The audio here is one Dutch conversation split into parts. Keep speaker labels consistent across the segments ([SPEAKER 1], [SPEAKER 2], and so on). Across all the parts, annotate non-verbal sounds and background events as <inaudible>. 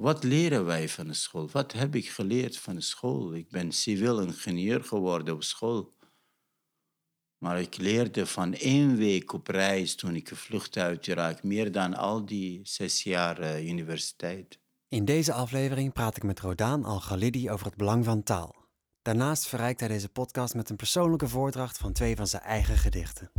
[SPEAKER 1] Wat leren wij van de school? Wat heb ik geleerd van de school? Ik ben civiel ingenieur geworden op school. Maar ik leerde van één week op reis toen ik gevlucht uit Irak meer dan al die zes jaar uh, universiteit.
[SPEAKER 2] In deze aflevering praat ik met Rodaan Al-Ghalidi over het belang van taal. Daarnaast verrijkt hij deze podcast met een persoonlijke voordracht van twee van zijn eigen gedichten.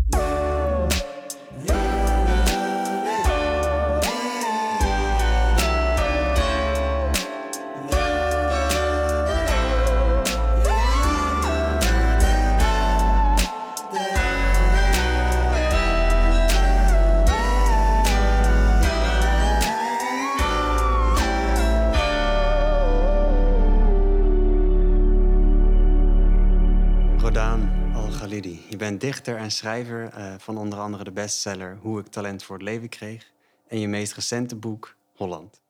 [SPEAKER 2] Dichter en schrijver uh, van onder andere de bestseller Hoe ik talent voor het leven kreeg en je meest recente boek Holland.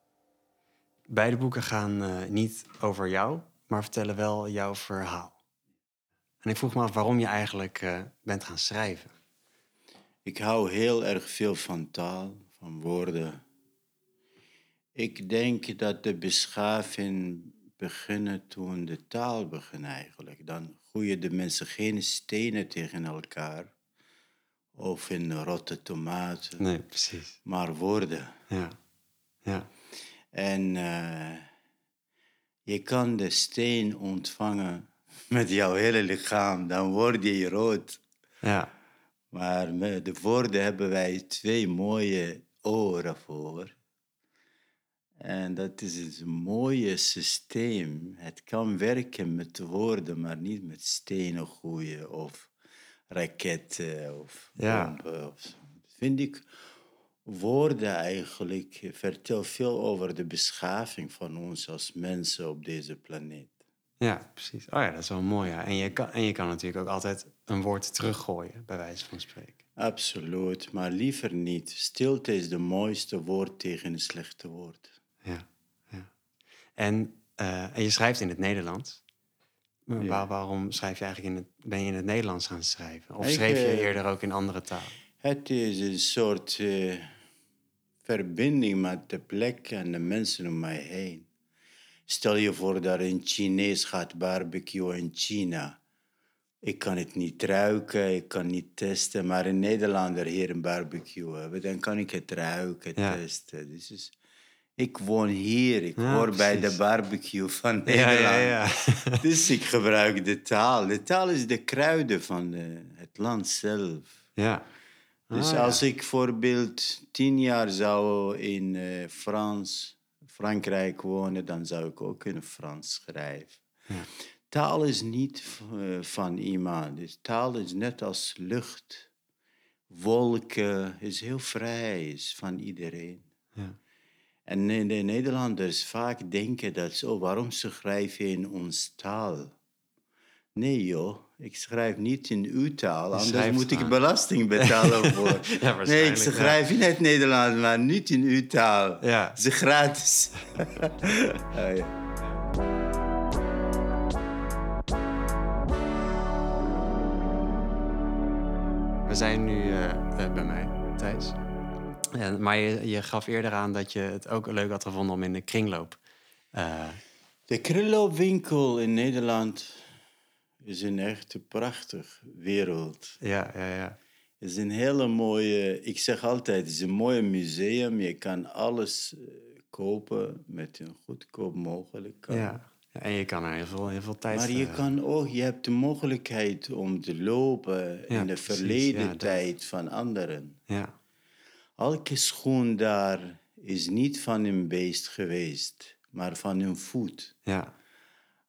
[SPEAKER 2] Beide boeken gaan uh, niet over jou, maar vertellen wel jouw verhaal. En ik vroeg me af waarom je eigenlijk uh, bent gaan schrijven.
[SPEAKER 1] Ik hou heel erg veel van taal, van woorden. Ik denk dat de beschaving beginnen toen de taal begon eigenlijk. Dan gooien de mensen geen stenen tegen elkaar. Of in rotte tomaten.
[SPEAKER 2] Nee, precies.
[SPEAKER 1] Maar woorden.
[SPEAKER 2] Ja. ja.
[SPEAKER 1] En uh, je kan de steen ontvangen met jouw hele lichaam. Dan word je rood.
[SPEAKER 2] Ja.
[SPEAKER 1] Maar met de woorden hebben wij twee mooie oren voor. En dat is een mooie systeem. Het kan werken met woorden, maar niet met stenen gooien of raketten of bomben. Of zo. Vind ik woorden eigenlijk vertellen veel over de beschaving van ons als mensen op deze planeet.
[SPEAKER 2] Ja, precies. Oh ja, dat is wel mooi. Ja. En, je kan, en je kan natuurlijk ook altijd een woord teruggooien, bij wijze van spreken.
[SPEAKER 1] Absoluut, maar liever niet. Stilte is de mooiste woord tegen een slechte woord
[SPEAKER 2] ja. ja. En, uh, en je schrijft in het Nederlands. Waar, waarom schrijf je eigenlijk in het, ben je in het Nederlands gaan schrijven? Of schreef je eh, eerder ook in andere talen?
[SPEAKER 1] Het is een soort uh, verbinding met de plek en de mensen om mij heen. Stel je voor dat een Chinees gaat barbecue in China. Ik kan het niet ruiken, ik kan niet testen, maar een Nederlander hier een barbecue hebben, dan kan ik het ruiken, ja. testen. Dus is, ik woon hier, ik hoor bij de barbecue van Nederland. Ja, ja, <laughs> dus ik gebruik de taal. De taal is de kruiden van de, het land zelf.
[SPEAKER 2] Ja.
[SPEAKER 1] dus ah, als ik bijvoorbeeld tien jaar zou in uh, Frans, Frankrijk wonen, dan zou ik ook in Frans schrijven. Taal is niet uh, van iemand. Dus taal is net als lucht. Wolken is heel vrij, is van iedereen.
[SPEAKER 2] Ja.
[SPEAKER 1] En de Nederlanders vaak denken dat zo, waarom schrijf je in ons taal? Nee joh, ik schrijf niet in uw taal, anders moet ik belasting betalen <laughs> voor. ja, nee, ik schrijf in het Nederlands, maar niet in uw taal.
[SPEAKER 2] Ja.
[SPEAKER 1] Is gratis. <laughs> ja.
[SPEAKER 2] We zijn nu uh, bij mij, Thijs. Ja, maar je, je, gaf eerder aan dat je het ook leuk had gevonden om in de kringloop. Uh...
[SPEAKER 1] De kringloopwinkel in Nederland is een echt prachtig wereld.
[SPEAKER 2] Ja, ja, ja.
[SPEAKER 1] Het is een hele mooie, ik zeg altijd, het is een mooi museum. Je kan alles uh, kopen met een goedkoop mogelijk.
[SPEAKER 2] Ja. En je kan er heel veel, heel veel tijd...
[SPEAKER 1] Maar je, kan ook, je hebt de mogelijkheid om te lopen in de verleden tijd van anderen.
[SPEAKER 2] Ja.
[SPEAKER 1] Elke schoen daar is niet van een beest geweest, maar van een voet.
[SPEAKER 2] Ja.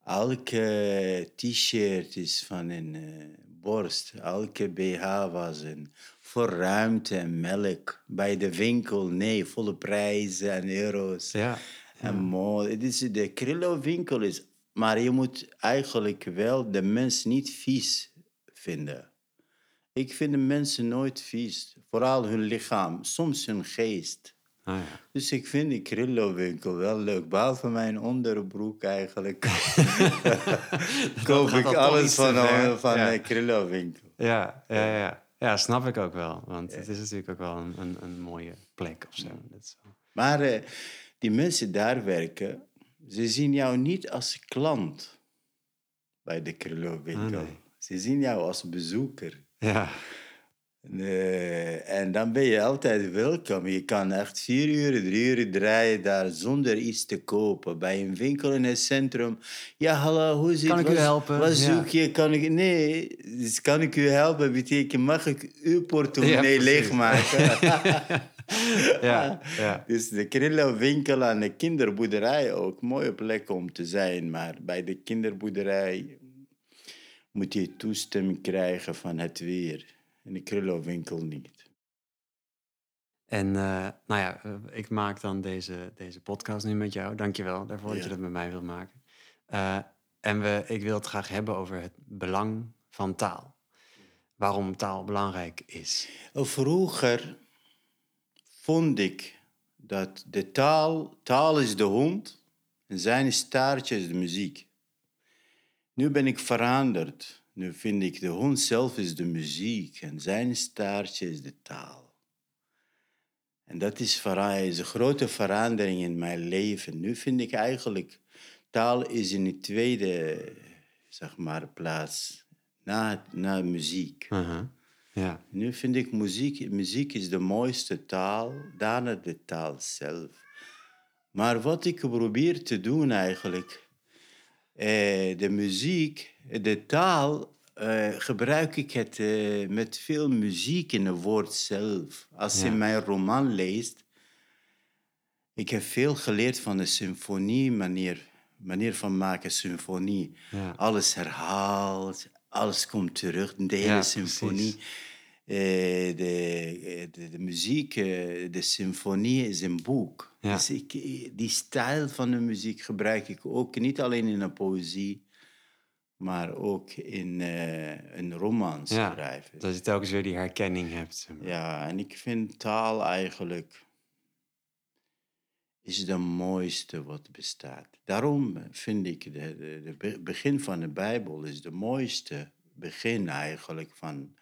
[SPEAKER 1] Elke t-shirt is van een uh, borst. Elke BH was een voor ruimte en melk. Bij de winkel, nee, volle prijzen en euro's.
[SPEAKER 2] Ja.
[SPEAKER 1] En mooi. Het is, de Krillo-winkel is... Maar je moet eigenlijk wel de mens niet vies vinden. Ik vind de mensen nooit vies. Vooral hun lichaam, soms hun geest.
[SPEAKER 2] Ah, ja.
[SPEAKER 1] Dus ik vind die Krillo-winkel wel leuk. Behalve mijn onderbroek eigenlijk. <laughs> Koop ik alles van, van ja. de Krillo-winkel.
[SPEAKER 2] Ja, ja, ja. Ja, snap ik ook wel. Want het is natuurlijk ook wel een, een, een mooie plek of zo.
[SPEAKER 1] Maar uh, die mensen daar werken, ze zien jou niet als klant bij de Krullo-winkel.
[SPEAKER 2] Ah, nee.
[SPEAKER 1] Ze zien jou als bezoeker.
[SPEAKER 2] Ja.
[SPEAKER 1] Eh, en dan ben je altijd welkom. Je kan echt vier uur, drie uur draaien daar zonder iets te kopen. Bij een winkel in het centrum. Ja, hallo, hoe zit
[SPEAKER 2] Kan ik u helpen?
[SPEAKER 1] Wat
[SPEAKER 2] Ja.
[SPEAKER 1] zoek je? Kan ik... Nee, dus kan ik u helpen? Betekent, mag ik uw portemonnee
[SPEAKER 2] Ja,
[SPEAKER 1] leegmaken? <laughs>
[SPEAKER 2] Ja, ja.
[SPEAKER 1] Dus de Krillo-winkel aan de kinderboerderij ook. Mooie plek om te zijn. Maar bij de kinderboerderij moet je toestemming krijgen van het weer. In de Krillo-winkel niet.
[SPEAKER 2] En eh, nou ja, eh, ik maak dan deze, deze podcast nu met jou. Dank je wel daarvoor dat je dat met mij wilt maken. Eh, en we, ik wil het graag hebben over het belang van taal. Waarom taal belangrijk is.
[SPEAKER 1] Vroeger vond ik dat de taal, taal is de hond en zijn staartje is de muziek. Nu ben ik veranderd. Nu vind ik de hond zelf is de muziek en zijn staartje is de taal. En dat is, is een grote verandering in mijn leven. Nu vind ik eigenlijk, taal is in de tweede, zeg maar, plaats, na, na muziek.
[SPEAKER 2] Uh-huh. Ja,
[SPEAKER 1] Nu vind ik muziek, muziek is de mooiste taal, daarna de taal zelf. Maar wat ik probeer te doen eigenlijk, de muziek, de taal, eh, gebruik ik het eh, met veel muziek in het woord zelf. Als je
[SPEAKER 2] Ja.
[SPEAKER 1] mijn roman leest, ik heb veel geleerd van de symfonie, manier, manier van maken symfonie.
[SPEAKER 2] ja.
[SPEAKER 1] Alles herhaalt, alles komt terug, de hele
[SPEAKER 2] Ja,
[SPEAKER 1] symfonie. Eh, de, eh, de, de muziek, eh, de symfonie is een boek.
[SPEAKER 2] Ja.
[SPEAKER 1] Dus ik, die stijl van de muziek gebruik ik ook niet alleen in een poëzie, maar ook in eh, een roman
[SPEAKER 2] Ja,
[SPEAKER 1] schrijven.
[SPEAKER 2] Dat je telkens weer die herkenning hebt. zeg maar.
[SPEAKER 1] Ja, en ik vind taal eigenlijk is de mooiste wat bestaat. Daarom vind ik de, de, de be- begin van de Bijbel is de mooiste begin eigenlijk van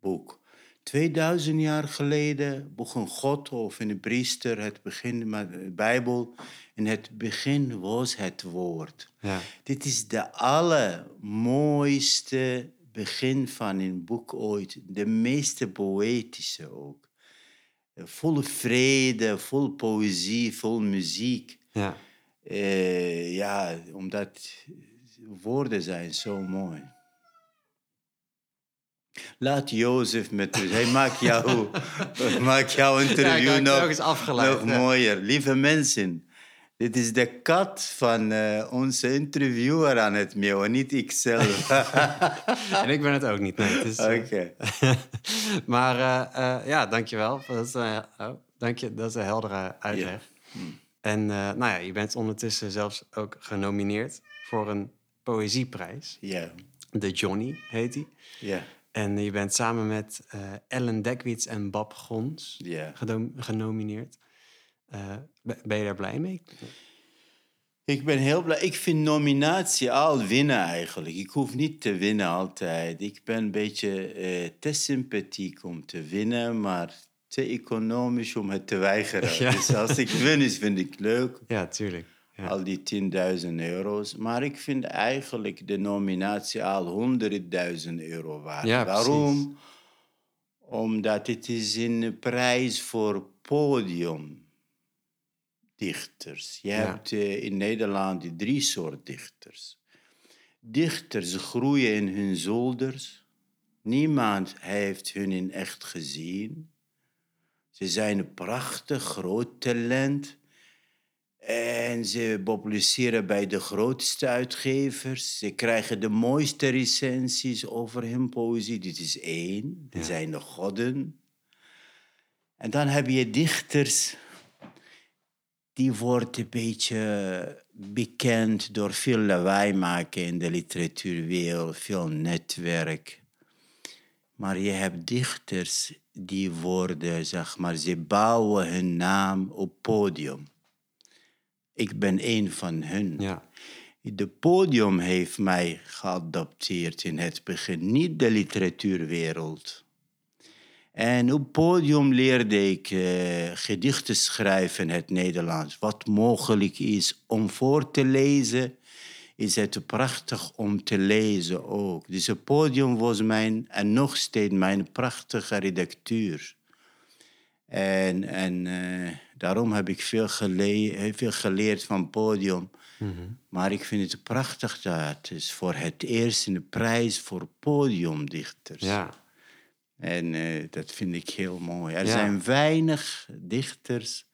[SPEAKER 1] boek. 2000 jaar geleden begon God of een priester het begin met de Bijbel. In het begin was het woord.
[SPEAKER 2] Ja.
[SPEAKER 1] Dit is de allermooiste begin van een boek ooit. De meeste poëtische ook. Vol vrede, vol poëzie, vol muziek.
[SPEAKER 2] Ja.
[SPEAKER 1] Eh, ja, omdat woorden zijn zo mooi. Laat Jozef met rust. Hij maakt jou, <laughs> maakt jouw interview nog, nog mooier. Lieve mensen, dit is de kat van eh, onze interviewer aan het meeuwen, niet ikzelf. <laughs> <laughs>
[SPEAKER 2] En ik ben het ook niet. Nee, eh,
[SPEAKER 1] Oké.
[SPEAKER 2] maar eh, ja, dankjewel. Dat is, eh, oh, dank je, dat is een heldere uitleg. En eh, nou ja, je bent ondertussen zelfs ook genomineerd voor een poëzieprijs.
[SPEAKER 1] Ja,
[SPEAKER 2] De Johnny heet die.
[SPEAKER 1] ja,
[SPEAKER 2] En je bent samen met eh, Ellen Dekwits en Bab Gons gedom- genomineerd. Eh, be- ben je daar blij mee?
[SPEAKER 1] Ik ben heel blij. Ik vind nominatie al winnen eigenlijk. Ik hoef niet te winnen altijd. Ik ben een beetje eh, te sympathiek om te winnen, maar te economisch om het te weigeren.
[SPEAKER 2] Ja.
[SPEAKER 1] Dus als ik win, is, vind ik leuk.
[SPEAKER 2] Ja, tuurlijk. Ja.
[SPEAKER 1] Al die 10.000 euro's. Maar ik vind eigenlijk de nominatie al 100.000 euro waard.
[SPEAKER 2] Ja, precies.
[SPEAKER 1] Waarom? Omdat het is een prijs voor podiumdichters. Je
[SPEAKER 2] Ja.
[SPEAKER 1] hebt eh, in Nederland drie soorten dichters. Dichters groeien in hun zolders. Niemand heeft hun in echt gezien. Ze zijn een prachtig groot talent. En ze publiceren bij de grootste uitgevers. Ze krijgen de mooiste recensies over hun poëzie. Dit is één.
[SPEAKER 2] Ja.
[SPEAKER 1] zijn de godden. En dan heb je dichters. Die worden een beetje bekend door veel lawaai maken in de literatuurwereld, veel netwerk. Maar je hebt dichters die worden, zeg maar, ze bouwen hun naam op podium. Ik ben een van hun.
[SPEAKER 2] Ja.
[SPEAKER 1] De podium heeft mij geadopteerd in het begin, niet de literatuurwereld. En op podium leerde ik uh, gedichten schrijven in het Nederlands. Wat mogelijk is om voor te lezen, is het prachtig om te lezen ook. Dus het podium was mijn, en nog steeds mijn prachtige redactuur. En, en uh, daarom heb ik veel, gele veel geleerd van podium. Mm -hmm. Maar ik vind het prachtig dat het is voor het eerst een prijs voor podiumdichters.
[SPEAKER 2] Ja.
[SPEAKER 1] En uh, dat vind ik heel mooi. Er ja. zijn weinig dichters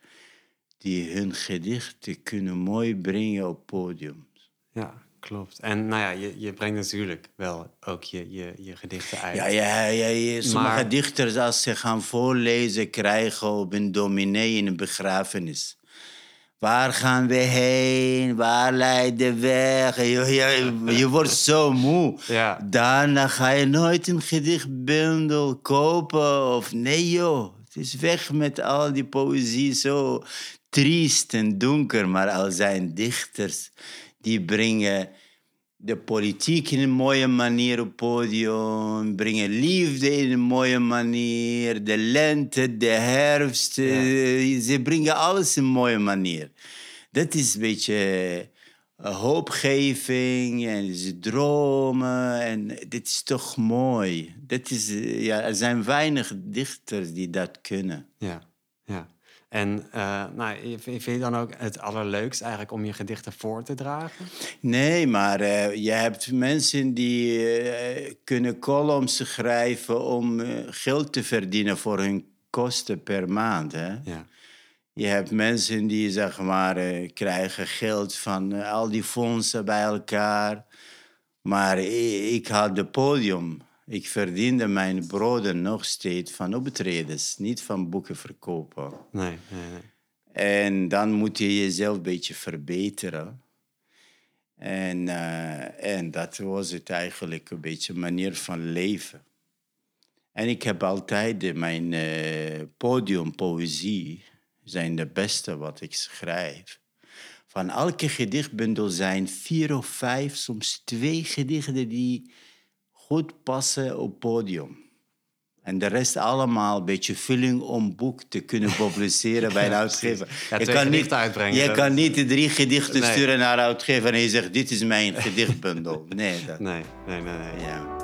[SPEAKER 1] die hun gedichten kunnen mooi brengen op podium.
[SPEAKER 2] Ja, klopt. En nou ja, je, je brengt natuurlijk wel ook je, je, je gedichten uit.
[SPEAKER 1] Ja, ja, ja, ja. sommige
[SPEAKER 2] Maar-
[SPEAKER 1] dichters als ze gaan voorlezen krijgen op een dominee in een begrafenis. Waar gaan we heen? Waar leidt de weg? Je, je, je wordt zo moe. <laughs>
[SPEAKER 2] Ja.
[SPEAKER 1] Daarna ga je nooit een gedichtbundel kopen. Of nee joh, het is weg met al die poëzie. Zo triest en donker. Maar al zijn dichters die brengen de politiek in een mooie manier op podium, brengen liefde in een mooie manier, de lente, de herfst, eh, ze brengen alles in een mooie manier. Dat is een beetje eh, hoopgeving en ze dromen en dit is toch mooi. Dat is, eh, ja, er zijn weinig dichters die dat kunnen.
[SPEAKER 2] Ja, ja. En eh, nou, vind je dan ook het allerleukst eigenlijk om je gedichten voor te dragen?
[SPEAKER 1] Nee, maar eh, je hebt mensen die eh, kunnen columns schrijven om geld te verdienen voor hun kosten per maand. Hè?
[SPEAKER 2] Ja,
[SPEAKER 1] Je hebt mensen die zeg maar, krijgen geld van al die fondsen bij elkaar. Maar ik, ik had het podium. Ik verdiende mijn broden nog steeds van optredens, niet van boeken verkopen.
[SPEAKER 2] nee, nee, nee.
[SPEAKER 1] En dan moet je jezelf een beetje verbeteren. En, eh, en dat was het eigenlijk een beetje een manier van leven. En ik heb altijd mijn eh, podiumpoëzie zijn de beste wat ik schrijf. Van elke gedichtbundel zijn vier of vijf, soms twee gedichten die goed passen op podium. En de rest allemaal een beetje vulling om boek te kunnen <laughs> publiceren bij een uitgever.
[SPEAKER 2] Ja, twee gedichten uitbrengen,
[SPEAKER 1] Je
[SPEAKER 2] dat-
[SPEAKER 1] kan niet de drie gedichten
[SPEAKER 2] Nee.
[SPEAKER 1] sturen naar de uitgever en je zegt, dit is mijn <laughs> gedichtbundel. Nee, dat,
[SPEAKER 2] Nee, nee, nee. nee.
[SPEAKER 1] ja.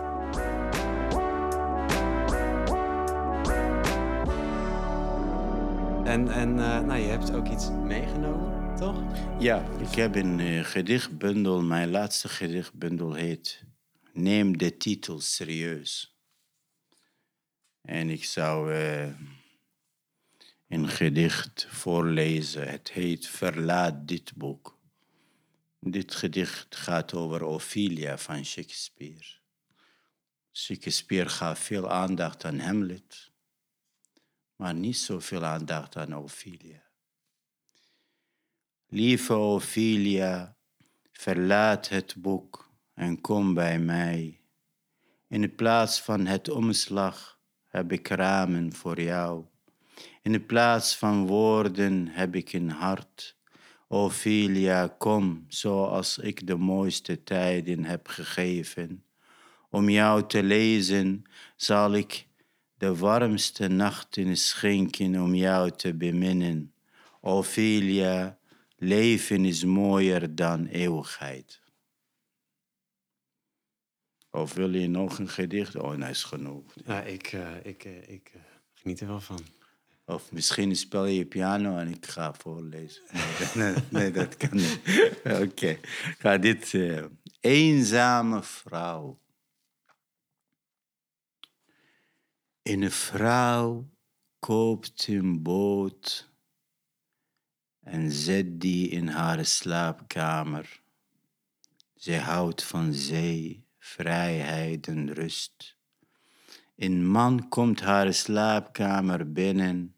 [SPEAKER 2] En, en eh, nou, je hebt ook iets meegenomen, toch?
[SPEAKER 1] ja, ik heb een eh, gedichtbundel. Mijn laatste gedichtbundel heet Neem de titel serieus. En ik zou eh, een gedicht voorlezen. Het heet Verlaat dit boek. Dit gedicht gaat over Ophelia van Shakespeare. Shakespeare gaf veel aandacht aan Hamlet, maar niet zoveel aandacht aan Ophelia. Lieve Ophelia, verlaat het boek en kom bij mij. In plaats van het omslag heb ik ramen voor jou. In plaats van woorden heb ik een hart. Ophelia, kom zoals ik de mooiste tijden heb gegeven. Om jou te lezen zal ik de warmste nachten schenken om jou te beminnen. Ophelia, leven is mooier dan eeuwigheid. Of wil je nog een gedicht? Oh, nee, is genoeg.
[SPEAKER 2] Ja, ik, eh, ik, eh, ik eh, geniet er wel van.
[SPEAKER 1] Of misschien speel je piano en ik ga voorlezen. <laughs> Nee, dat- nee, dat kan niet. <laughs> Oké, ga dit... eenzame vrouw. Een vrouw koopt een boot en zet die in haar slaapkamer. Zij houdt van zee, vrijheid en rust. Een man komt haar slaapkamer binnen.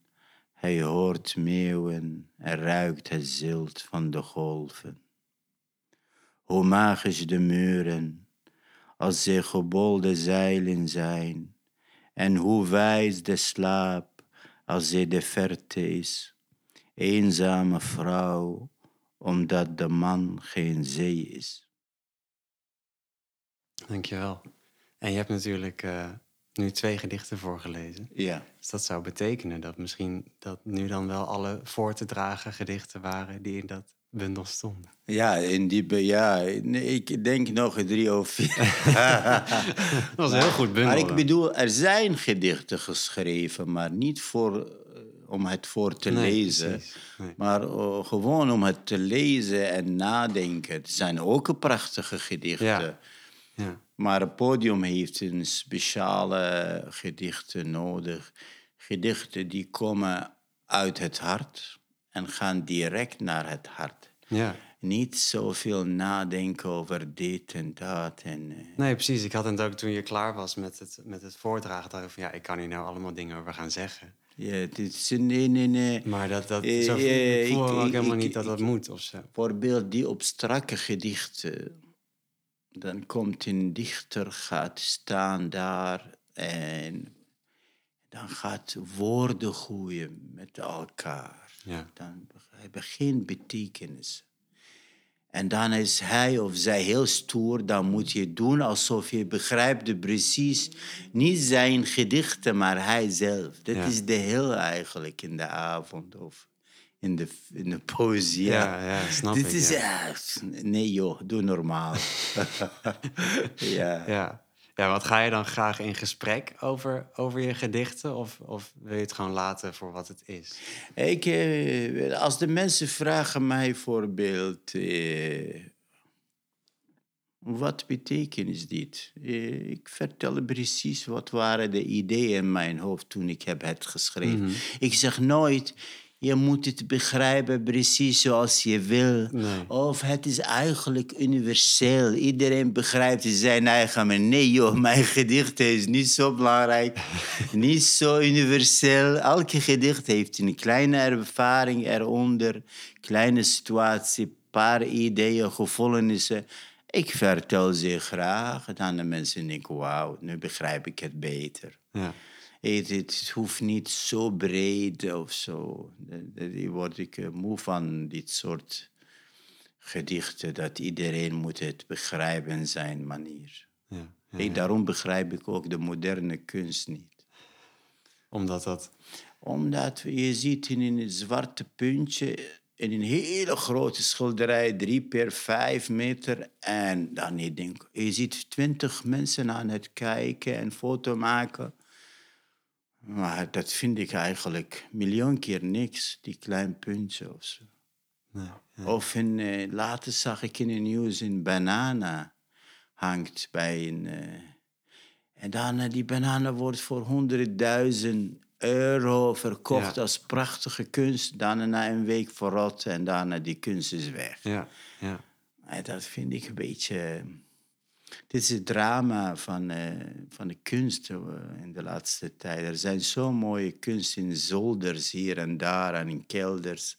[SPEAKER 1] Hij hoort meeuwen en ruikt het zilt van de golven. Hoe magisch de muren, als zij gebolde zeilen zijn. En hoe wijs de slaap, als zij de verte is. Eenzame vrouw, omdat de man geen zee is.
[SPEAKER 2] Dankjewel. En je hebt natuurlijk eh, nu twee gedichten voorgelezen.
[SPEAKER 1] Ja.
[SPEAKER 2] Dus dat zou betekenen dat misschien dat nu dan wel alle voor te dragen gedichten waren die in dat bundel stonden.
[SPEAKER 1] Ja, in die, ja nee, ik denk nog drie of vier. <laughs>
[SPEAKER 2] Dat was een heel goed bundel.
[SPEAKER 1] Maar ik bedoel, er zijn gedichten geschreven, maar niet voor, eh, om het voor te
[SPEAKER 2] Nee,
[SPEAKER 1] lezen.
[SPEAKER 2] Nee.
[SPEAKER 1] Maar eh, gewoon om het te lezen en nadenken. Het zijn ook prachtige gedichten.
[SPEAKER 2] Ja. Ja.
[SPEAKER 1] Maar het podium heeft een speciale gedichten nodig. Gedichten die komen uit het hart en gaan direct naar het hart.
[SPEAKER 2] ja.
[SPEAKER 1] Niet zoveel nadenken over dit en dat. En, eh,
[SPEAKER 2] Nee, precies. Ik had het ook toen je klaar was met het, met het voordragen. dacht ik van ja, ik kan hier nou allemaal dingen over gaan zeggen.
[SPEAKER 1] ja, dit is nee, nee, nee.
[SPEAKER 2] Maar dat, dat,
[SPEAKER 1] Eh,
[SPEAKER 2] zo voel,
[SPEAKER 1] eh,
[SPEAKER 2] ik helemaal
[SPEAKER 1] ik-
[SPEAKER 2] niet dat dat moet of zo.
[SPEAKER 1] Bijvoorbeeld die op strakke gedichten. Dan komt een dichter, gaat staan daar en dan gaat woorden gooien met elkaar.
[SPEAKER 2] Ja.
[SPEAKER 1] Dan hebben geen betekenis. En dan is hij of zij heel stoer, dan moet je doen alsof je begrijpt precies niet zijn gedichten, maar hij zelf. Dat
[SPEAKER 2] Ja.
[SPEAKER 1] is de heel eigenlijk in de avond of in de, in de poëzie.
[SPEAKER 2] Ja, ja, snap
[SPEAKER 1] Dit
[SPEAKER 2] ik,
[SPEAKER 1] is, nee joh, doe normaal. <laughs> ja.
[SPEAKER 2] Ja. ja, wat ga je dan graag in gesprek over, over je gedichten? Of, of wil je het gewoon laten voor wat het is?
[SPEAKER 1] Ik, eh, als de mensen vragen mij voorbeeld... eh, wat betekent dit? Eh, ik vertel precies wat waren de ideeën in mijn hoofd toen ik heb het geschreven. Ik zeg nooit, je moet het begrijpen precies zoals je wil.
[SPEAKER 2] Nee.
[SPEAKER 1] Of het is eigenlijk universeel. Iedereen begrijpt zijn eigen manier. Nee joh, <laughs> mijn gedicht is niet zo belangrijk. <laughs> niet zo universeel. Elke gedicht heeft een kleine ervaring eronder. Kleine situatie, paar ideeën, gevoelenissen. Ik vertel ze graag. Dan de mensen denken, wauw, nu begrijp ik het beter.
[SPEAKER 2] Ja,
[SPEAKER 1] Het, het hoeft niet zo breed of zo. Daar word ik eh, moe van, dit soort gedichten. Dat iedereen moet het begrijpen in zijn manier.
[SPEAKER 2] ja, ja.
[SPEAKER 1] Ik, daarom begrijp ik ook de moderne kunst niet.
[SPEAKER 2] Omdat dat...
[SPEAKER 1] Omdat je ziet in een zwarte puntje in een hele grote schilderij, drie per vijf meter. En dan je denkt, je ziet twintig mensen aan het kijken en foto maken. Maar dat vind ik eigenlijk miljoen keer niks, die klein puntje of zo.
[SPEAKER 2] Nee, ja.
[SPEAKER 1] Of in, eh, later zag ik in het nieuws een banana hangt bij een... eh, en dan eh, die banana wordt voor honderdduizend euro verkocht
[SPEAKER 2] Ja.
[SPEAKER 1] als prachtige kunst. Dan na een week verrot en daarna die kunst is weg.
[SPEAKER 2] ja, ja.
[SPEAKER 1] En dat vind ik een beetje... Dit is het drama van, eh, van de kunst eh, in de laatste tijd. Er zijn zo mooie kunst in zolders hier en daar en in kelders.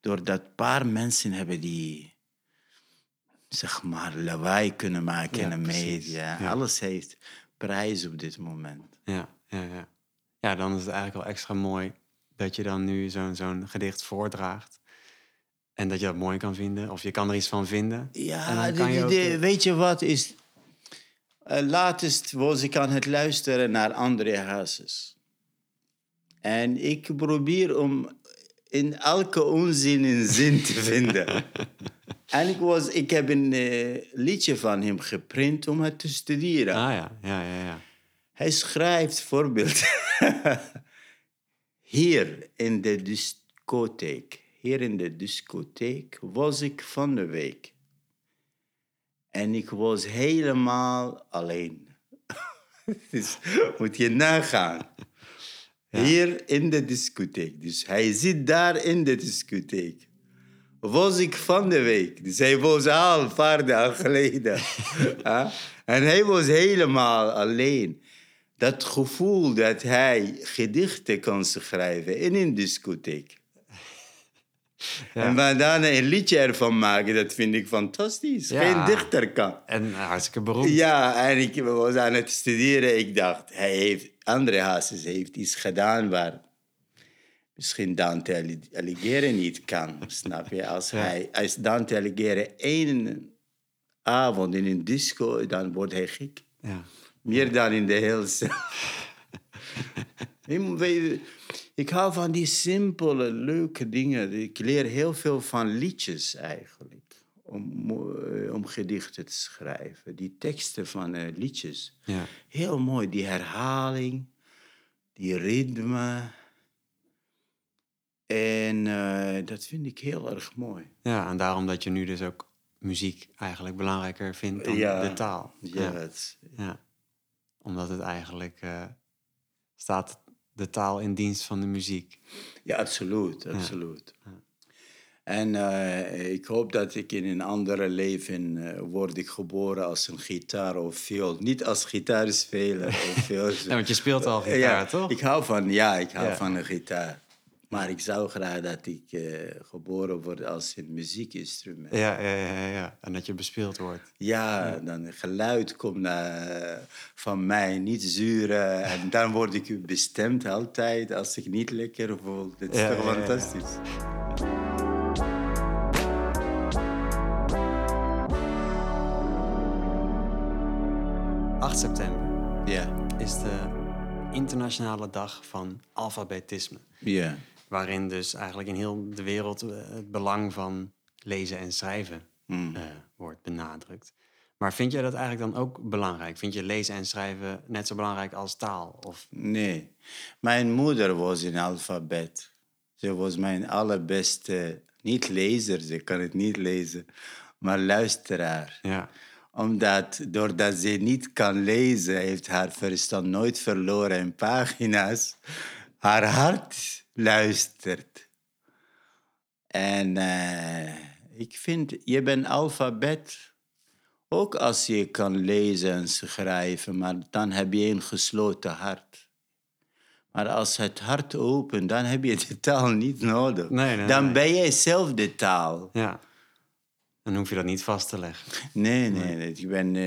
[SPEAKER 1] Doordat een paar mensen hebben die, zeg maar, lawaai kunnen maken
[SPEAKER 2] Ja,
[SPEAKER 1] in de media.
[SPEAKER 2] Ja.
[SPEAKER 1] Alles heeft prijs op dit moment.
[SPEAKER 2] Ja, ja, ja. Ja, dan is het eigenlijk wel extra mooi dat je dan nu zo'n zo'n gedicht voordraagt. En dat je dat mooi kan vinden. Of je kan er iets van vinden. en
[SPEAKER 1] Ja,
[SPEAKER 2] dan kan je ook,
[SPEAKER 1] weet je wat is... eh, laatst was ik aan het luisteren naar André Hazes. En ik probeer om in elke onzin een zin te vinden. <laughs> en ik, was, ik heb een eh, liedje van hem geprint om het te studeren.
[SPEAKER 2] Ah ja, ja, ja, ja.
[SPEAKER 1] Hij schrijft voorbeeld. <laughs> Hier in de discotheek. Hier in de discotheek was ik van de week. En ik was helemaal alleen. <laughs> dus moet je nagaan. Hier in de discotheek. Dus hij zit daar in de discotheek. Was ik van de week. Dus hij was al een paar dagen geleden. <laughs> Ah, en hij was helemaal alleen. Dat gevoel dat hij gedichten kan schrijven in een discotheek. En maar daarna een liedje ervan maken, dat vind ik fantastisch.
[SPEAKER 2] Ja.
[SPEAKER 1] Geen dichter kan.
[SPEAKER 2] En hartstikke beroemd.
[SPEAKER 1] Ja, en ik was aan het studeren. Ik dacht, hij heeft, André Hazes heeft iets gedaan waar misschien Dante Alighieri niet kan. Snap je? Als,
[SPEAKER 2] Ja.
[SPEAKER 1] hij, als Dante Alighieri één avond in een disco, dan wordt hij gek.
[SPEAKER 2] Ja.
[SPEAKER 1] Meer dan in de hele. <laughs> ik hou van die simpele, leuke dingen. Ik leer heel veel van liedjes eigenlijk. Om, eh, om gedichten te schrijven. Die teksten van uh, liedjes.
[SPEAKER 2] Ja.
[SPEAKER 1] Heel mooi, die herhaling, die ritme. En uh, dat vind ik heel erg mooi.
[SPEAKER 2] Ja, en daarom dat je nu dus ook muziek eigenlijk belangrijker vindt dan
[SPEAKER 1] Ja.
[SPEAKER 2] de taal.
[SPEAKER 1] Ja, het-
[SPEAKER 2] Ja. Omdat het eigenlijk eh, staat de taal in dienst van de muziek.
[SPEAKER 1] Ja, absoluut, absoluut. En eh, ik hoop dat ik in een andere leven eh, word ik geboren als een gitaar of viool. Niet als gitaarspeler of <laughs> viool.
[SPEAKER 2] Ja, want je speelt al gitaar,
[SPEAKER 1] ja,
[SPEAKER 2] toch?
[SPEAKER 1] Ik hou van, ja, ik hou
[SPEAKER 2] Ja.
[SPEAKER 1] van een gitaar. Maar ik zou graag dat ik eh, geboren word als een muziekinstrument.
[SPEAKER 2] Ja, ja, ja, ja. En dat je bespeeld wordt.
[SPEAKER 1] Ja, dan geluid komt naar, van mij, niet zuren. En dan word ik bestemd altijd als ik niet lekker voel. Dat is
[SPEAKER 2] Ja,
[SPEAKER 1] toch
[SPEAKER 2] ja,
[SPEAKER 1] fantastisch?
[SPEAKER 2] 8 september
[SPEAKER 1] Ja.
[SPEAKER 2] is de internationale dag van alfabetisme.
[SPEAKER 1] Ja.
[SPEAKER 2] Waarin dus eigenlijk in heel de wereld eh, het belang van lezen en schrijven
[SPEAKER 1] Hmm.
[SPEAKER 2] eh, wordt benadrukt. Maar vind jij dat eigenlijk dan ook belangrijk? Vind je lezen en schrijven net zo belangrijk als taal? Of,
[SPEAKER 1] Nee. Mijn moeder was een alfabet. Ze was mijn allerbeste, niet lezer, ze kan het niet lezen, maar luisteraar.
[SPEAKER 2] ja,
[SPEAKER 1] Omdat, doordat ze niet kan lezen, heeft haar verstand nooit verloren in pagina's. Haar hart luistert. En eh, ik vind, je bent alfabet. Ook als je kan lezen en schrijven, maar dan heb je een gesloten hart. Maar als het hart open, dan heb je de taal niet nodig.
[SPEAKER 2] Nee, nee,
[SPEAKER 1] dan
[SPEAKER 2] nee.
[SPEAKER 1] ben jij zelf de taal.
[SPEAKER 2] ja. Dan hoef je dat niet vast te leggen.
[SPEAKER 1] Nee, nee, nee. Ik ben eh,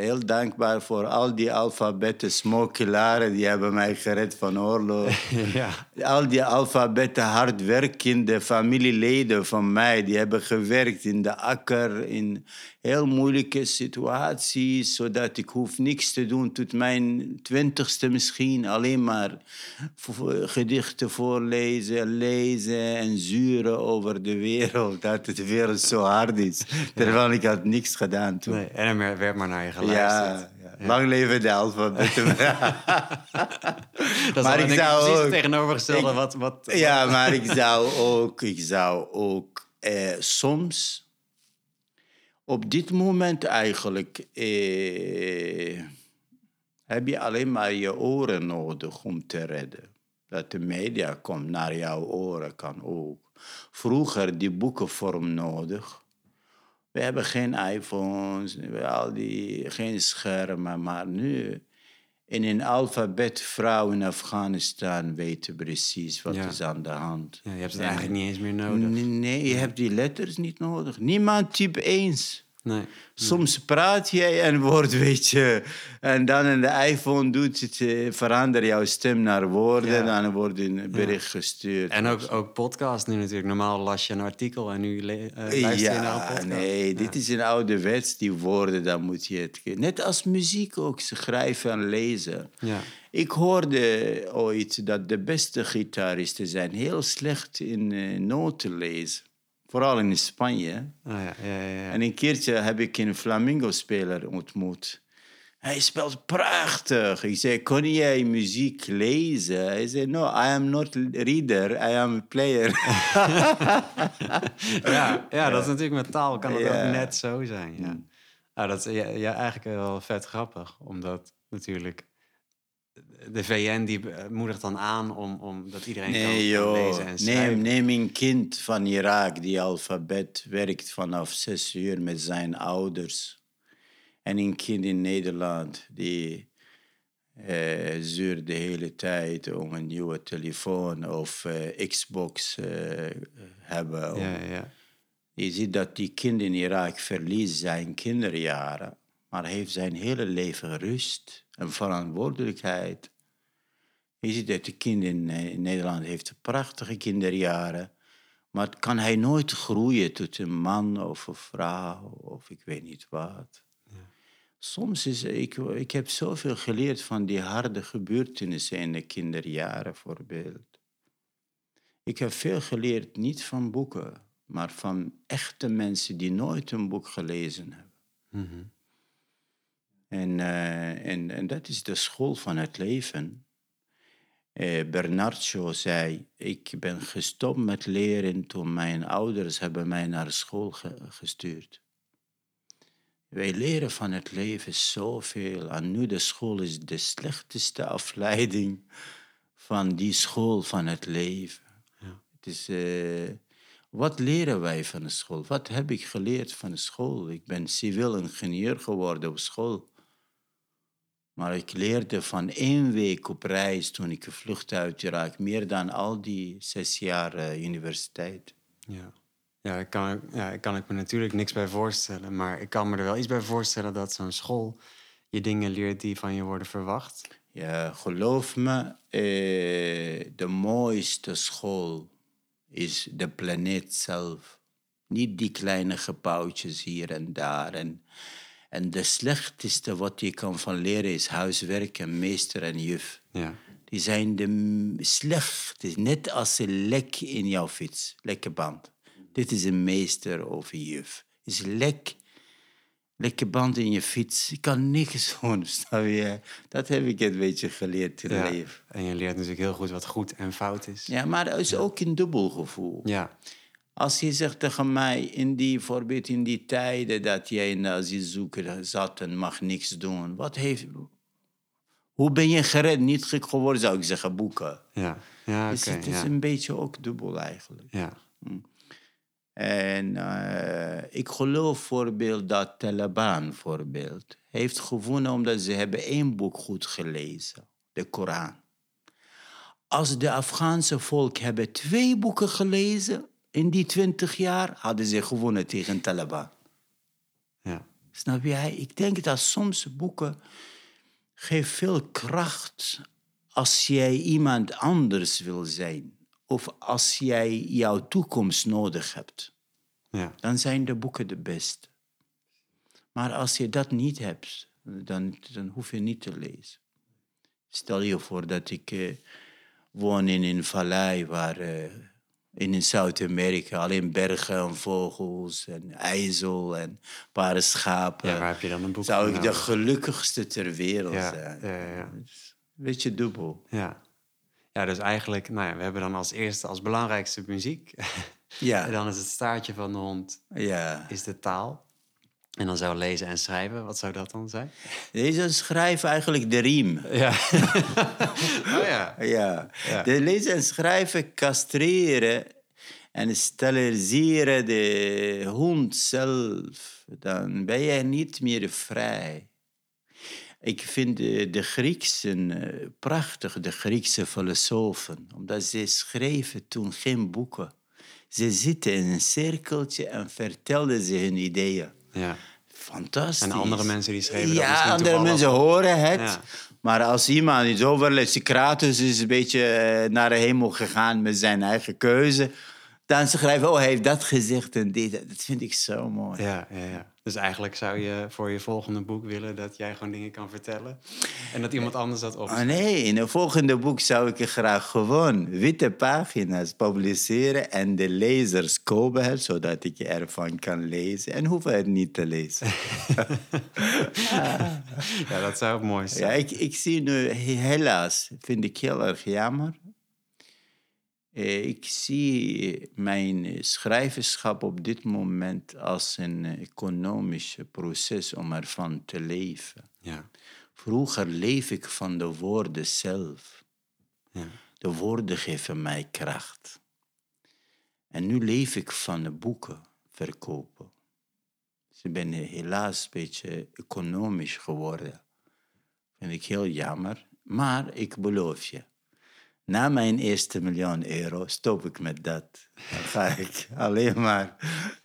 [SPEAKER 1] heel dankbaar voor al die alfabetten smokkelaren die hebben mij gered van oorlog. <laughs>
[SPEAKER 2] ja.
[SPEAKER 1] Al die alfabetten hardwerkende familieleden van mij, die hebben gewerkt in de akker, in heel moeilijke situaties, zodat ik hoef niks te doen tot mijn twintigste misschien. Alleen maar gedichten voorlezen, lezen en zuren over de wereld, dat de wereld zo hard is. <laughs> Terwijl ik had niks gedaan toen.
[SPEAKER 2] Nee, en er werd maar naar je geluisterd.
[SPEAKER 1] ja. lang leven de alfabetten. <laughs>
[SPEAKER 2] Dat is
[SPEAKER 1] Maar ik zou
[SPEAKER 2] precies
[SPEAKER 1] ook-
[SPEAKER 2] tegenovergestelde
[SPEAKER 1] ik-
[SPEAKER 2] wat... wat
[SPEAKER 1] Ja, <laughs> maar ik zou ook, ik zou ook eh, soms, op dit moment eigenlijk, eh, heb je alleen maar je oren nodig om te redden. Dat de media komt naar jouw oren kan ook. Vroeger die boekenvorm nodig. We hebben geen iPhones, al die, geen schermen, maar nu in een alfabet vrouw in Afghanistan weten precies wat
[SPEAKER 2] Ja.
[SPEAKER 1] is aan de hand.
[SPEAKER 2] Ja, je hebt het
[SPEAKER 1] En-
[SPEAKER 2] eigenlijk niet eens meer nodig.
[SPEAKER 1] Nee, nee, je hebt die letters niet nodig. Niemand type eens.
[SPEAKER 2] Nee.
[SPEAKER 1] Soms praat jij een woord, weet je. En dan in de iPhone doet het, eh, verander jouw stem naar woorden.
[SPEAKER 2] Ja.
[SPEAKER 1] Dan wordt een bericht gestuurd.
[SPEAKER 2] En ook, ook podcast nu natuurlijk. Normaal las je een artikel en nu eh, luister je naar een podcast.
[SPEAKER 1] nee, dit is een ouderwets, die woorden, dan moet je het... Net als muziek ook, schrijven en lezen.
[SPEAKER 2] Ja.
[SPEAKER 1] Ik hoorde ooit dat de beste gitaristen zijn heel slecht in eh, noten lezen. Vooral in Spanje.
[SPEAKER 2] Ah, ja, ja, ja.
[SPEAKER 1] En een keertje heb ik een flamingo-speler ontmoet. Hij speelt prachtig. Ik zei, kon jij muziek lezen? Hij zei, no, I am not reader, I am a player. <laughs>
[SPEAKER 2] ja, ja, dat is natuurlijk met taal kan het ook net zo zijn. Ja. Nou, dat is ja, eigenlijk wel vet grappig. Omdat natuurlijk de VN die eh, moedigt dan aan om, om dat iedereen kan,
[SPEAKER 1] Nee,
[SPEAKER 2] kan
[SPEAKER 1] joh.
[SPEAKER 2] lezen en schrijven.
[SPEAKER 1] Neem, neem een kind van Irak die alfabet werkt vanaf zes uur met zijn ouders. En een kind in Nederland die zeurt de hele tijd om een nieuwe telefoon of eh, Xbox eh hebben.
[SPEAKER 2] Ja, ja.
[SPEAKER 1] Je ziet dat die kind in Irak verliest zijn kinderjaren, maar heeft zijn hele leven rust en verantwoordelijkheid. Je ziet dat de kind in, eh, in Nederland heeft prachtige kinderjaren, maar kan hij nooit groeien tot een man of een vrouw of ik weet niet wat. Soms is ik, ik heb zoveel geleerd van die harde gebeurtenissen in de kinderjaren, voorbeeld. Ik heb veel geleerd, niet van boeken, maar van echte mensen die nooit een boek gelezen hebben.
[SPEAKER 2] Mhm.
[SPEAKER 1] En, eh, en, en dat is de school van het leven. Eh, Bernard Shaw zei, ik ben gestopt met leren toen mijn ouders hebben mij naar school ge- gestuurd. Wij leren van het leven zoveel. En nu de school is de slechtste afleiding van die school van het leven.
[SPEAKER 2] Ja.
[SPEAKER 1] Het is, eh, wat leren wij van de school? Wat heb ik geleerd van de school? Ik ben civiel ingenieur geworden op school. Maar ik leerde van één week op reis toen ik gevlucht uit Irak meer dan al die zes jaar eh, universiteit.
[SPEAKER 2] Ja. Ja, ik kan, ja, ik kan ik me natuurlijk niks bij voorstellen. Maar ik kan me er wel iets bij voorstellen dat zo'n school je dingen leert die van je worden verwacht.
[SPEAKER 1] Ja, geloof me, eh, de mooiste school is de planeet zelf. Niet die kleine gebouwtjes hier en daar. En, en de slechtste wat je kan van leren is huiswerk en meester en juf.
[SPEAKER 2] Ja.
[SPEAKER 1] Die zijn de slechtste, net als een lek in jouw fiets, lekke band. Dit is een meester of een juf. Is lek, lekke band in je fiets. Je kan niks <laughs> doen, snap je? Dat heb ik een beetje geleerd in
[SPEAKER 2] Ja.
[SPEAKER 1] leven.
[SPEAKER 2] En je leert natuurlijk heel goed wat goed en fout is.
[SPEAKER 1] Ja, maar er is ook een dubbel gevoel.
[SPEAKER 2] Ja.
[SPEAKER 1] Als je zegt tegen mij, in die, voorbeeld in die tijden dat jij in de asielzoeker zat en mag niks doen. Wat heeft... Hoe ben je gered? Niet gek geworden, zou ik zeggen, boeken.
[SPEAKER 2] Ja. Ja, oké.
[SPEAKER 1] Dus het is
[SPEAKER 2] ja.
[SPEAKER 1] een beetje ook dubbel eigenlijk.
[SPEAKER 2] ja.
[SPEAKER 1] En eh, ik geloof voorbeeld dat Taliban voorbeeld heeft gewonnen omdat ze hebben één boek goed gelezen, de Koran. Als de Afghaanse volk hebben twee boeken gelezen in die twintig jaar, hadden ze gewonnen tegen Taliban.
[SPEAKER 2] ja.
[SPEAKER 1] Snap jij? Ik denk dat soms boeken geven veel kracht als jij iemand anders wil zijn. Of als jij jouw toekomst nodig hebt.
[SPEAKER 2] ja.
[SPEAKER 1] Dan zijn de boeken de beste. Maar als je dat niet hebt, dan, dan hoef je niet te lezen. Stel je voor dat ik eh, woon in een vallei waar... eh, in Zuid-Amerika alleen bergen en vogels en ijzel en een paar schapen.
[SPEAKER 2] Ja, waar heb je dan een boek
[SPEAKER 1] Zou ik de gelukkigste ter wereld
[SPEAKER 2] Ja,
[SPEAKER 1] zijn.
[SPEAKER 2] ja, ja, ja.
[SPEAKER 1] Beetje dubbel.
[SPEAKER 2] Ja. Ja, dus eigenlijk, nou ja, we hebben dan als eerste, als belangrijkste muziek.
[SPEAKER 1] Ja, <laughs>
[SPEAKER 2] en dan is het staartje van de hond,
[SPEAKER 1] ja.
[SPEAKER 2] is de taal. En dan zou lezen en schrijven, wat zou dat dan zijn?
[SPEAKER 1] Deze schrijven eigenlijk de riem.
[SPEAKER 2] Ja. <laughs> oh ja.
[SPEAKER 1] Ja.
[SPEAKER 2] Ja.
[SPEAKER 1] De lezen en schrijven castreren en steriliseren de hond zelf. Dan ben je niet meer vrij. Ik vind de, de Grieksen eh, prachtig, de Griekse filosofen. Omdat ze schreven toen geen boeken. Ze zitten in een cirkeltje en vertelden ze hun ideeën.
[SPEAKER 2] Ja.
[SPEAKER 1] Fantastisch.
[SPEAKER 2] En andere mensen die schreven dat
[SPEAKER 1] Ja, andere mensen horen het.
[SPEAKER 2] Ja.
[SPEAKER 1] Maar als iemand iets overleest, Socrates is een beetje eh, naar de hemel gegaan met zijn eigen keuze. Dan schrijven, oh, hij heeft dat gezegd en dit. Dat vind ik zo mooi.
[SPEAKER 2] Ja, ja, ja. Dus eigenlijk zou je voor je volgende boek willen dat jij gewoon dingen kan vertellen. En dat iemand anders dat op.
[SPEAKER 1] Oh nee, in het volgende boek zou ik graag gewoon witte pagina's publiceren en de lezers kopen zodat ik ervan kan lezen en hoef het niet te lezen. <laughs>
[SPEAKER 2] Ja, dat zou mooi zijn.
[SPEAKER 1] Ja, ik, ik zie nu, helaas, vind ik heel erg jammer. Eh, Ik zie mijn schrijverschap op dit moment als een eh, economisch proces om ervan te leven.
[SPEAKER 2] Ja,
[SPEAKER 1] Vroeger leef ik van de woorden zelf.
[SPEAKER 2] ja.
[SPEAKER 1] De woorden geven mij kracht. En nu leef ik van de boeken verkopen. Dus ik ben helaas een beetje economisch geworden. Vind ik heel jammer. Maar ik beloof je, na mijn eerste miljoen euro stop ik met dat. Dan ga <laughs> ik alleen maar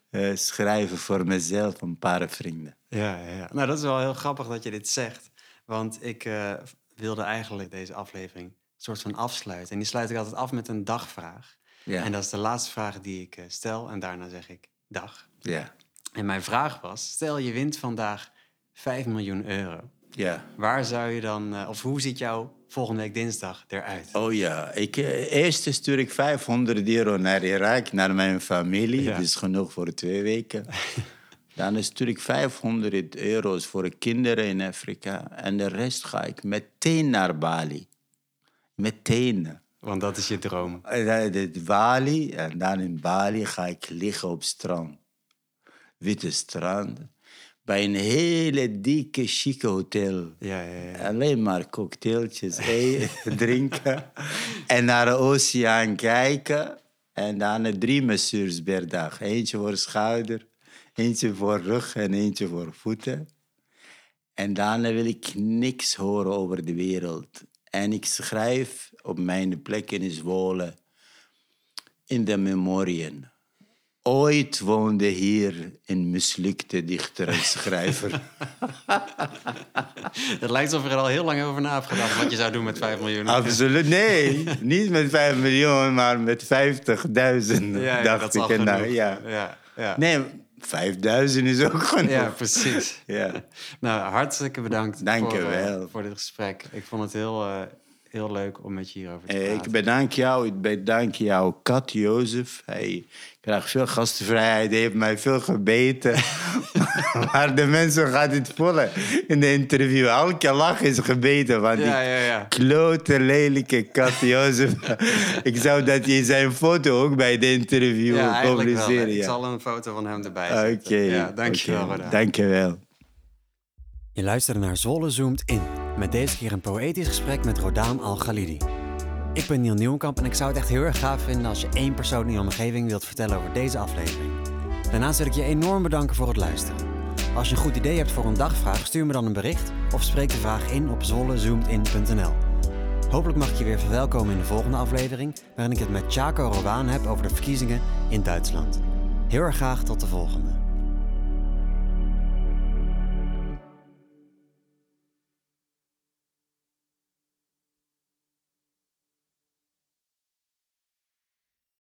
[SPEAKER 1] eh, schrijven voor mezelf en een paar vrienden.
[SPEAKER 2] Ja, ja, ja. Nou, dat is wel heel grappig dat je dit zegt. Want ik eh, wilde eigenlijk deze aflevering een soort van afsluiten. En die sluit ik altijd af met een dagvraag.
[SPEAKER 1] Ja.
[SPEAKER 2] En dat is de laatste vraag die ik eh, stel. En daarna zeg ik dag.
[SPEAKER 1] Ja.
[SPEAKER 2] En mijn vraag was, stel je wint vandaag 5 miljoen euro.
[SPEAKER 1] Ja.
[SPEAKER 2] Waar zou je dan, eh, of hoe ziet jouw volgende week dinsdag eruit?
[SPEAKER 1] Oh ja, ik, eh, eerst stuur ik 500 euro naar Irak, naar mijn familie.
[SPEAKER 2] Ja.
[SPEAKER 1] Dat is genoeg voor twee weken. <laughs> Dan stuur ik 500 euro's voor kinderen in Afrika. En de rest ga ik meteen naar Bali. Meteen.
[SPEAKER 2] Want dat is je droom.
[SPEAKER 1] Eh, Bali, en dan in Bali ga ik liggen op strand. Witte strand. Bij een hele dikke, chique hotel.
[SPEAKER 2] Ja, ja, ja.
[SPEAKER 1] Alleen maar cocktailtjes <laughs> eten, drinken. En naar de oceaan kijken. En dan drie masseurs per dag. Eentje voor schouder, eentje voor rug en eentje voor voeten. En daarna wil ik niks horen over de wereld. En ik schrijf op mijn plek in Zwolle in de memorieën. Ooit woonde hier een mislukte dichter en schrijver. <laughs>
[SPEAKER 2] Het lijkt alsof je er al heel lang over na hebt gedacht wat je zou doen met 5 miljoen.
[SPEAKER 1] Absoluut, nee. Niet met 5 miljoen, maar met 50.000,
[SPEAKER 2] ja,
[SPEAKER 1] dacht
[SPEAKER 2] al
[SPEAKER 1] ik. Nou, ja.
[SPEAKER 2] Ja, ja.
[SPEAKER 1] Nee, 5000 is ook genoeg.
[SPEAKER 2] ja, precies.
[SPEAKER 1] Ja.
[SPEAKER 2] Nou, hartstikke bedankt
[SPEAKER 1] Dank je
[SPEAKER 2] voor, eh,
[SPEAKER 1] wel.
[SPEAKER 2] voor dit gesprek. Ik vond het heel, eh, heel leuk om met je hierover te praten.
[SPEAKER 1] Ik bedank jou, ik bedank jouw kat Jozef. Hij krijgt veel gastvrijheid, hij heeft mij veel gebeten. <laughs> maar de mensen gaan het voelen in de interview. Elke lach is gebeten van die
[SPEAKER 2] Ja, ja, ja.
[SPEAKER 1] klote, lelijke kat Jozef. <laughs> ik zou dat je zijn foto ook bij de interview
[SPEAKER 2] Ja, eigenlijk wel.
[SPEAKER 1] publiceren.
[SPEAKER 2] Ik zal een foto van hem erbij
[SPEAKER 1] Oké.
[SPEAKER 2] zetten. Ja, dankjewel.
[SPEAKER 1] Dankjewel.
[SPEAKER 2] Je luisterde naar Zwolle Zoomt In. Met deze keer een poëtisch gesprek met Rodaan Al-Ghalidi. Ik ben Niel Nieuwenkamp en ik zou het echt heel erg gaaf vinden als je één persoon in je omgeving wilt vertellen over deze aflevering. Daarnaast wil ik je enorm bedanken voor het luisteren. Als je een goed idee hebt voor een dagvraag, stuur me dan een bericht of spreek de vraag in op zwollezoomdin.nl. Hopelijk mag ik je weer verwelkomen in de volgende aflevering, waarin ik het met Chaco Rowan heb over de verkiezingen in Duitsland. Heel erg graag tot de volgende.